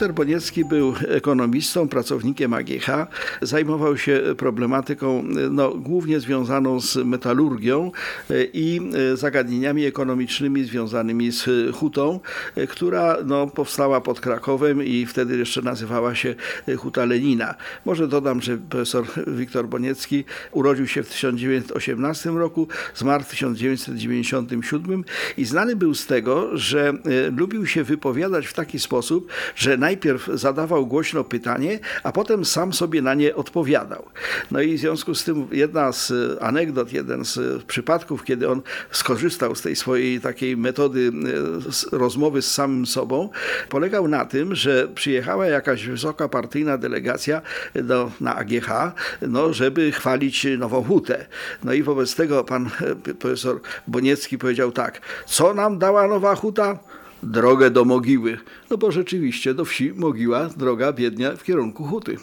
Wiktor Boniecki był ekonomistą, pracownikiem AGH. Zajmował się problematyką no, głównie związaną z metalurgią e, i e, zagadnieniami ekonomicznymi związanymi z hutą, e, która no, powstała pod Krakowem i wtedy jeszcze nazywała się Huta Lenina. Może dodam, że profesor Wiktor Boniecki urodził się w 1918 roku, zmarł w 1997 i znany był z tego, że lubił się wypowiadać w taki sposób, że najpierw zadawał głośno pytanie, a potem sam sobie na nie odpowiadał. No i w związku z tym jedna z anegdot, jeden z przypadków, kiedy on skorzystał z tej swojej takiej metody e, rozmowy z samym sobą, polegał na tym, że przyjechała jakaś wysoka partyjna delegacja do, na AGH, no, żeby chwalić nową hutę. No i wobec tego pan e, profesor Boniecki powiedział tak, co nam dała nowa huta? Drogę do mogiły. No bo rzeczywiście do wsi mogiła, droga biednia w kierunku huty.